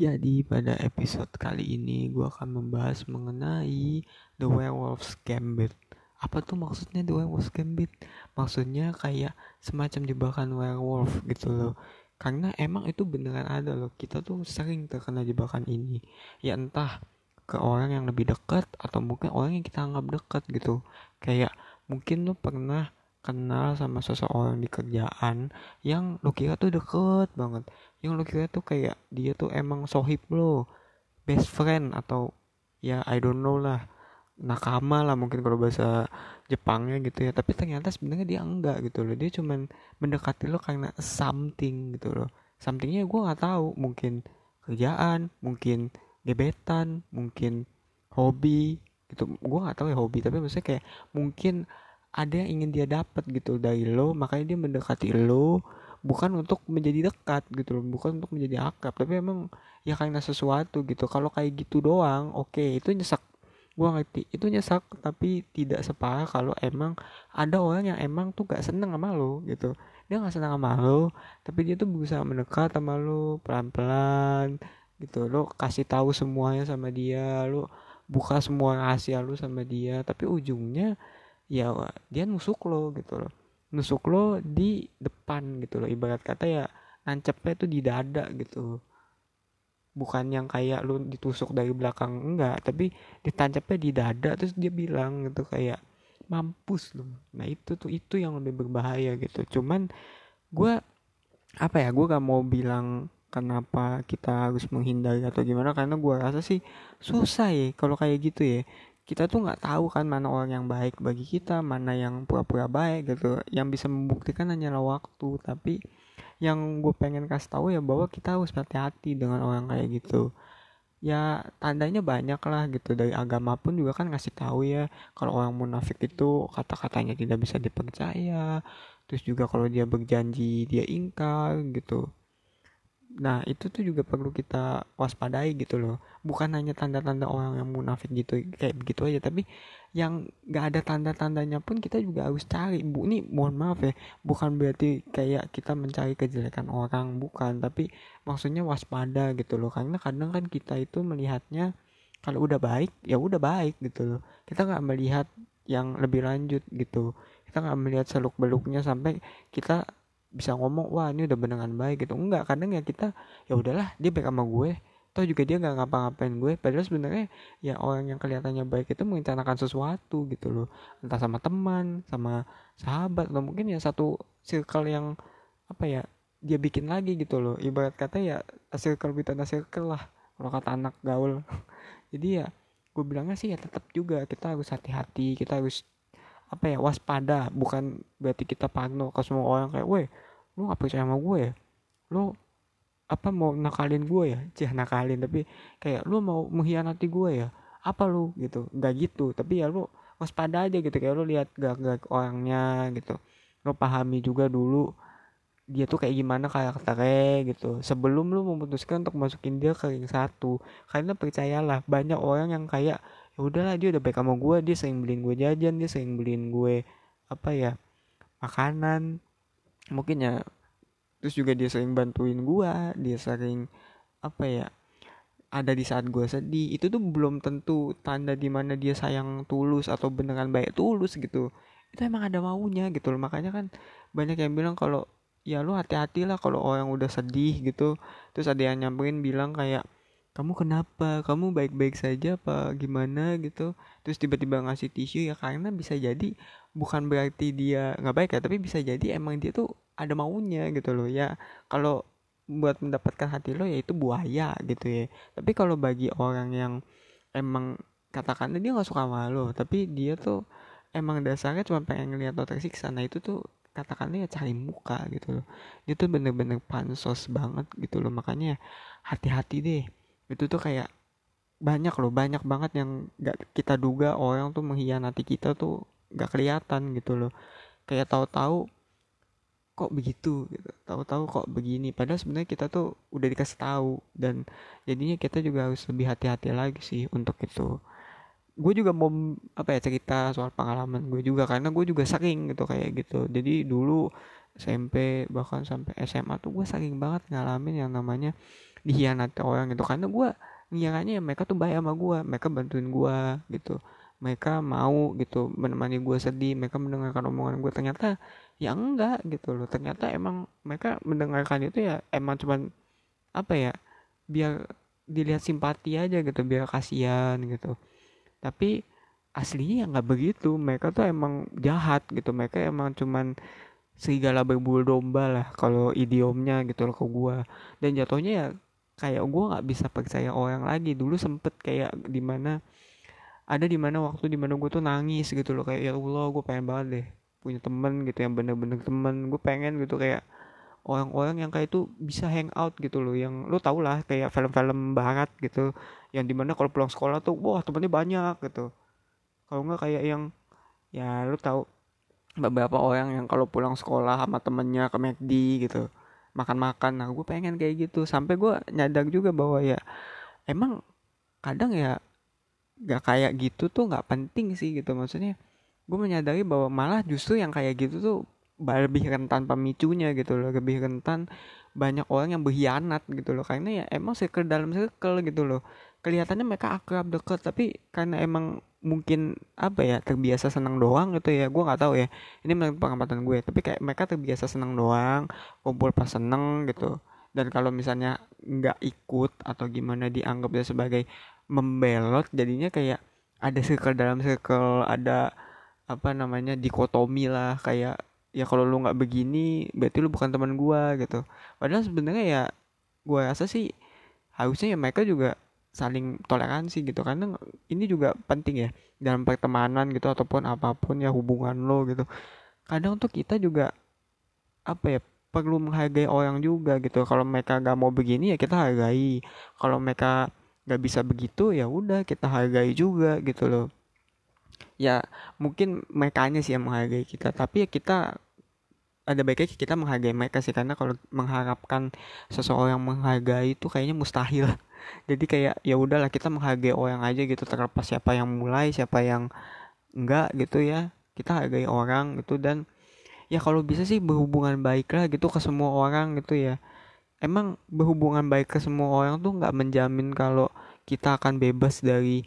Jadi pada episode kali ini gue akan membahas mengenai The Werewolf's Gambit. Apa tuh maksudnya The Werewolf's Gambit? Maksudnya kayak semacam jebakan werewolf gitu loh. Karena emang itu beneran ada loh. Kita tuh sering terkena jebakan ini. Ya entah ke orang yang lebih dekat atau mungkin orang yang kita anggap dekat gitu. Kayak mungkin lo pernah kenal sama seseorang di kerjaan yang lo kira tuh deket banget. Yang lo kira tuh kayak dia tuh emang sohib lo best friend atau ya I don't know lah nakama lah mungkin kalau bahasa Jepangnya gitu ya. Tapi ternyata sebenarnya dia enggak gitu loh. Dia cuman mendekati lo karena something gitu loh. Somethingnya gue nggak tahu. Mungkin kerjaan mungkin gebetan mungkin hobi gitu. Gue nggak tahu ya hobi tapi maksudnya kayak mungkin ada yang ingin dia dapat gitu dari lo makanya dia mendekati lo bukan untuk menjadi dekat gitu loh bukan untuk menjadi akrab tapi emang ya karena sesuatu gitu. Kalau kayak gitu doang oke okay, itu nyesek gua ngerti itu nyesek tapi tidak separah kalau emang ada orang yang emang tuh gak seneng sama lo gitu. Dia gak seneng sama lo tapi dia tuh berusaha mendekat sama lo pelan pelan gitu. Lo kasih tahu semuanya sama dia lo buka semua rahasia lo sama dia tapi ujungnya ya dia nusuk lo gitu loh. Nusuk lo di depan gitu loh. Ibarat kata ya nancepnya tuh di dada gitu. Bukan yang kayak lo ditusuk dari belakang enggak. Tapi ditancapnya di dada terus dia bilang gitu kayak mampus lo nah itu tuh itu yang lebih berbahaya gitu. Cuman gue apa ya gue gak mau bilang kenapa kita harus menghindari atau gimana karena gue rasa sih susah ya kalau kayak gitu ya kita tuh nggak tahu kan mana orang yang baik bagi kita mana yang pura-pura baik gitu. Yang bisa membuktikan hanyalah waktu tapi yang gue pengen kasih tahu ya bahwa kita harus hati-hati dengan orang kayak gitu. Ya tandanya banyak lah gitu. Dari agama pun juga kan ngasih tahu ya kalau orang munafik itu kata-katanya tidak bisa dipercaya terus juga kalau dia berjanji dia ingkar gitu Nah itu tuh juga perlu kita waspadai gitu loh. Bukan hanya tanda-tanda orang yang munafik gitu Kayak begitu aja Tapi yang gak ada tanda-tandanya pun kita juga harus cari. Bu ini mohon maaf ya Bukan berarti kayak kita mencari kejelekan orang Bukan Tapi maksudnya waspada gitu loh. Karena kadang kan kita itu melihatnya Kalau udah baik ya udah baik gitu loh. Kita gak melihat yang lebih lanjut gitu. Kita gak melihat seluk beluknya Sampai kita bisa ngomong wah ini udah beneran baik gitu. Enggak kadang ya kita ya udahlah dia baik sama gue. Atau juga dia nggak ngapa-ngapain gue. Padahal sebenarnya ya orang yang kelihatannya baik itu merencanakan sesuatu gitu loh. Entah sama teman sama sahabat atau mungkin ya satu circle yang apa ya dia bikin lagi gitu loh. Ibarat kata ya circle within circle lah kalau kata anak gaul. Jadi ya gue bilangnya sih ya tetap juga kita harus hati-hati kita harus apa ya waspada bukan berarti kita pano ke semua orang kayak weh lu gak percaya sama gue ya? Lu apa mau nakalin gue ya? Cih nakalin tapi kayak lu mau mengkhianati gue ya? Apa lu? Gitu. Nggak gitu tapi ya lu waspada aja gitu kayak lu lihat gak-gak orangnya gitu. Lu pahami juga dulu dia tuh kayak gimana karakternya gitu. Sebelum lu memutuskan untuk masukin dia ke ring satu karena percayalah banyak orang yang kayak ya udahlah dia udah baik sama gue dia sering beliin gue jajan dia sering beliin gue apa ya makanan. Mungkin ya terus juga dia sering bantuin gue dia sering apa ya ada di saat gue sedih. Itu tuh belum tentu tanda di mana dia sayang tulus atau beneran baik tulus gitu. Itu emang ada maunya gitu loh. Makanya kan banyak yang bilang kalau ya lu hati-hati lah kalau orang udah sedih gitu. Terus ada yang nyamperin bilang kayak kamu kenapa? Kamu baik-baik saja apa gimana? Gitu. Terus tiba-tiba ngasih tisu ya karena bisa jadi bukan berarti dia nggak baik ya tapi bisa jadi emang dia tuh ada maunya gitu loh ya. Kalau buat mendapatkan hati lo ya itu buaya gitu ya. Tapi kalau bagi orang yang emang katakanlah dia nggak suka sama lo tapi dia tuh emang dasarnya cuma pengen ngeliat lo tersiksa nah itu tuh katakanlah ya cari muka gitu loh. Dia tuh bener-bener pansos banget gitu loh. Makanya hati-hati deh itu tuh kayak banyak loh banyak banget yang gak kita duga orang tuh mengkhianati kita tuh gak kelihatan gitu loh. Kayak tahu-tahu kok begitu gitu tahu-tahu kok begini. Padahal sebenarnya kita tuh udah dikasih tahu dan jadinya kita juga harus lebih hati-hati lagi sih untuk itu. Gue juga mau apa ya cerita soal pengalaman gue juga karena gue juga sering gitu kayak gitu. Jadi dulu SMP bahkan sampai SMA tuh gue sering banget ngalamin yang namanya dihianati orang gitu. Karena gue ngiranya ya mereka tuh baik sama gue mereka bantuin gue gitu. Mereka mau gitu menemani gue sedih mereka mendengarkan omongan gue ternyata ya enggak gitu loh. Ternyata emang mereka mendengarkan itu ya emang cuman apa ya biar dilihat simpati aja gitu biar kasihan gitu. Tapi aslinya ya nggak begitu. Mereka tuh emang jahat gitu. Mereka emang cuman serigala berbulu domba lah kalau idiomnya gitu loh ke gue dan jatuhnya ya kayak gue nggak bisa percaya orang lagi. Dulu sempet kayak di mana ada di mana waktu di mana gue tuh nangis gitu loh. Kayak ya Allah gue pengen banget deh punya temen gitu yang bener-bener temen. Gue pengen gitu kayak orang-orang yang kayak itu bisa hang out gitu loh. Yang lo tau lah kayak film-film barat gitu yang di mana kalau pulang sekolah tuh wah temennya banyak gitu. Kalau nggak kayak yang ya lo tau beberapa orang yang kalau pulang sekolah sama temennya ke McD gitu makan-makan. Nah gue pengen kayak gitu. Sampai gue nyadar juga bahwa ya emang kadang ya gak kayak gitu tuh nggak penting sih gitu. Maksudnya gue menyadari bahwa malah justru yang kayak gitu tuh lebih rentan pemicunya gitu loh. Lebih rentan banyak orang yang berkhianat gitu loh. Karena ya emang circle dalam circle gitu loh kelihatannya mereka akrab deket tapi karena emang mungkin apa ya terbiasa senang doang gitu ya gue nggak tahu ya. Ini menurut pengamatan gue tapi kayak mereka terbiasa senang doang kumpul pas seneng gitu. Dan kalau misalnya nggak ikut atau gimana dianggap dia sebagai membelot jadinya kayak ada circle dalam circle ada apa namanya dikotomi lah kayak ya kalau lu nggak begini berarti lu bukan teman gue gitu. Padahal sebenarnya ya gue rasa sih harusnya ya mereka juga saling toleransi gitu. Karena ini juga penting ya dalam pertemanan gitu ataupun apa pun ya hubungan lo gitu. Kadang tuh kita juga apa ya perlu menghargai orang juga gitu. Kalau mereka gak mau begini ya kita hargai. Kalau mereka gak bisa begitu ya udah kita hargai juga gitu loh. Ya mungkin mereka sih yang menghargai kita. Tapi ya kita ada baiknya kita menghargai mereka sih. Karena kalau mengharapkan seseorang menghargai itu kayaknya mustahil jadi kayak ya udahlah kita menghargai orang aja gitu terlepas siapa yang mulai siapa yang enggak gitu ya. Kita hargai orang gitu dan ya kalau bisa sih berhubungan baik lah gitu ke semua orang gitu ya. Emang berhubungan baik ke semua orang tuh nggak menjamin kalau kita akan bebas dari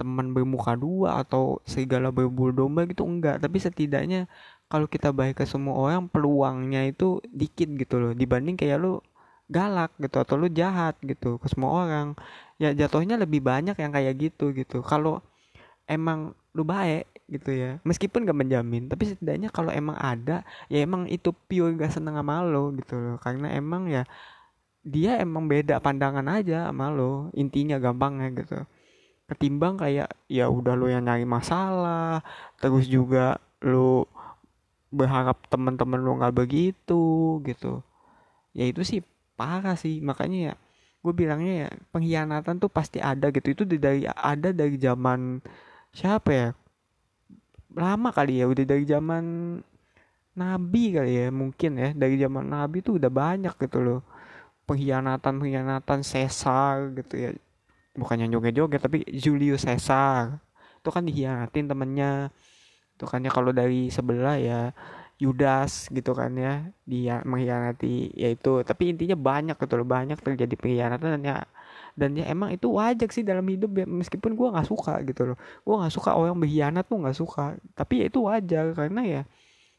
teman bermuka dua atau segala berbulu domba gitu enggak. Tapi setidaknya kalau kita baik ke semua orang peluangnya itu dikit gitu loh. Dibanding kayak lu galak gitu atau lu jahat gitu ke semua orang ya jatuhnya lebih banyak yang kayak gitu gitu. Kalau emang lu baik gitu ya meskipun gak menjamin tapi setidaknya kalau emang ada ya emang itu pure gak seneng sama lo gitu loh. Karena emang ya dia emang beda pandangan aja sama lo intinya gampangnya gitu. Ketimbang kayak ya udah lo yang nyari masalah terus juga lo berharap teman-teman lo nggak begitu gitu. Ya itu sih parah sih makanya ya gue bilangnya ya pengkhianatan tuh pasti ada gitu. Itu dari ada dari zaman siapa ya? Lama kali ya udah dari zaman nabi kali ya mungkin ya. Dari zaman nabi tuh udah banyak gitu loh. Pengkhianatan pengkhianatan Caesar gitu ya. Bukannya joget-joget tapi Julius Caesar itu kan dihianatin temennya. Itu kan ya kalau dari sebelah ya Yudas gitu kan ya dia mengkhianati yaitu tapi intinya banyak gitu banyak terjadi pengkhianatan dan ya dan ya emang itu wajar sih dalam hidup ya meskipun gue nggak suka gitu loh. Gue nggak suka orang berkhianat tuh nggak suka tapi ya itu wajar karena ya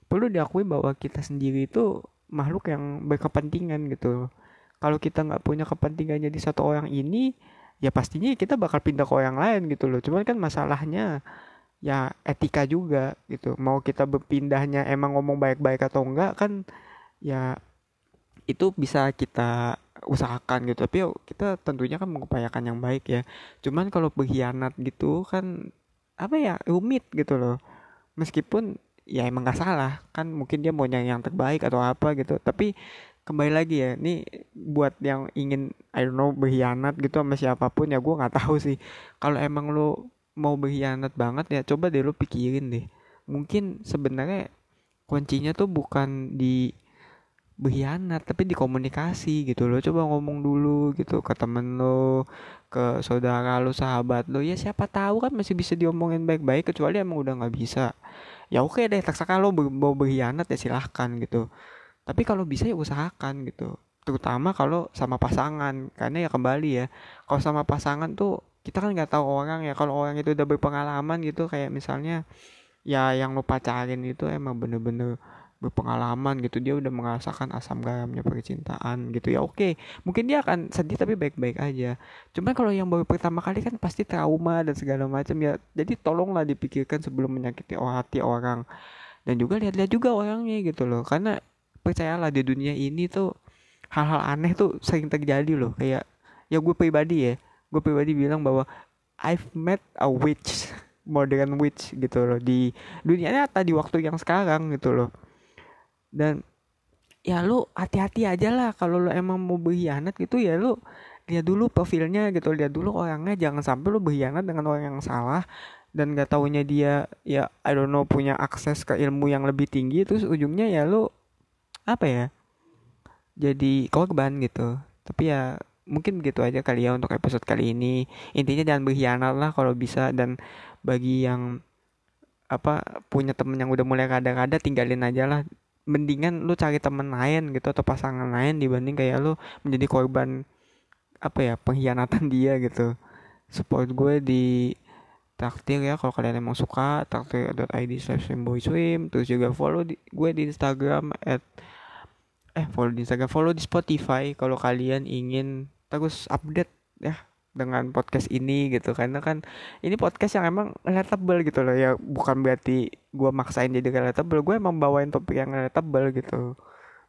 perlu diakui bahwa kita sendiri itu makhluk yang berkepentingan gitu kalau kita nggak punya kepentingan jadi satu orang ini ya pastinya kita bakal pindah ke orang lain gitu loh. Cuman kan masalahnya ya etika juga gitu. Mau kita berpindahnya emang ngomong baik-baik atau enggak kan ya itu bisa kita usahakan gitu. Tapi kita tentunya kan mengupayakan yang baik ya. Cuman kalau berkhianat gitu kan apa ya rumit gitu loh. Meskipun ya emang gak salah kan mungkin dia mau yang terbaik atau apa gitu. Tapi kembali lagi ya ini buat yang ingin I don't know berkhianat gitu sama siapa pun ya gue nggak tahu sih. Kalau emang lo mau berkhianat banget ya coba deh lo pikirin deh. Mungkin sebenarnya kuncinya tuh bukan di berkhianat tapi di komunikasi gitu lo coba ngomong dulu gitu ke temen lo ke saudara lo sahabat lo. Ya siapa tahu kan masih bisa diomongin baik-baik kecuali emang udah nggak bisa. Ya oke deh terserah lo mau berkhianat ya silahkan gitu. Tapi kalau bisa ya usahakan gitu. Terutama kalau sama pasangan karena ya kembali ya kalau sama pasangan tuh kita kan nggak tahu orang ya kalau orang itu udah berpengalaman gitu kayak misalnya ya yang lo pacarin itu emang bener-bener berpengalaman gitu dia udah merasakan asam garamnya percintaan gitu ya oke mungkin dia akan sedih tapi baik-baik aja. Cuman kalau yang baru pertama kali kan pasti trauma dan segala macam ya jadi tolonglah dipikirkan sebelum menyakiti hati orang. Dan juga lihat-lihat juga orangnya gitu loh karena percayalah di dunia ini tuh hal-hal aneh tuh sering terjadi loh kayak ya gue pribadi ya gue pribadi bilang bahwa I've met a witch modern witch gitu loh di dunia nyata di waktu yang sekarang gitu loh. Dan ya lu hati-hati aja lah kalau lu emang mau berkhianat gitu ya lu lihat dulu profilnya gitu lihat dulu orangnya jangan sampai lu berkhianat dengan orang yang salah dan gak taunya dia ya I don't know punya akses ke ilmu yang lebih tinggi terus ujungnya ya lu apa ya jadi korban gitu. Tapi ya mungkin begitu aja kali ya untuk episode kali ini. Intinya jangan berkhianat lah kalau bisa. Dan bagi yang apa punya temen yang udah mulai kada-kada tinggalin aja lah. Mendingan lu cari temen lain gitu atau pasangan lain dibanding kayak lu menjadi korban apa ya pengkhianatan dia gitu. Support gue di traktir ya kalau kalian emang suka. Traktir.id slash swim terus juga follow di, gue di Instagram at eh follow di Instagram follow di Spotify kalau kalian ingin terus update ya dengan podcast ini gitu. Karena kan ini podcast yang emang relatable gitu loh. Ya bukan berarti gue maksain jadi relatable gue emang bawain topik yang relatable gitu.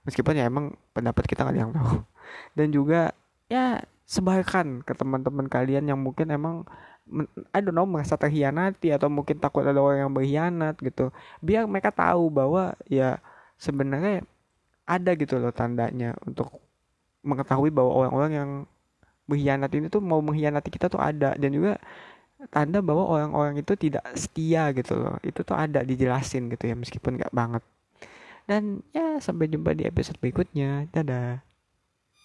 Meskipun ya emang pendapat kita nggak yang tahu. Dan juga ya sebarkan ke teman-teman kalian yang mungkin emang I don't know merasa terhianati atau mungkin takut ada orang yang berkhianat gitu. Biar mereka tahu bahwa ya sebenarnya ada gitu loh tandanya untuk mengetahui bahwa orang-orang yang mengkhianat ini tuh mau mengkhianati kita tuh ada. Dan juga tanda bahwa orang-orang itu tidak setia gitu loh. Itu tuh ada dijelasin gitu ya meskipun nggak banget. Dan ya sampai jumpa di episode berikutnya. Dadah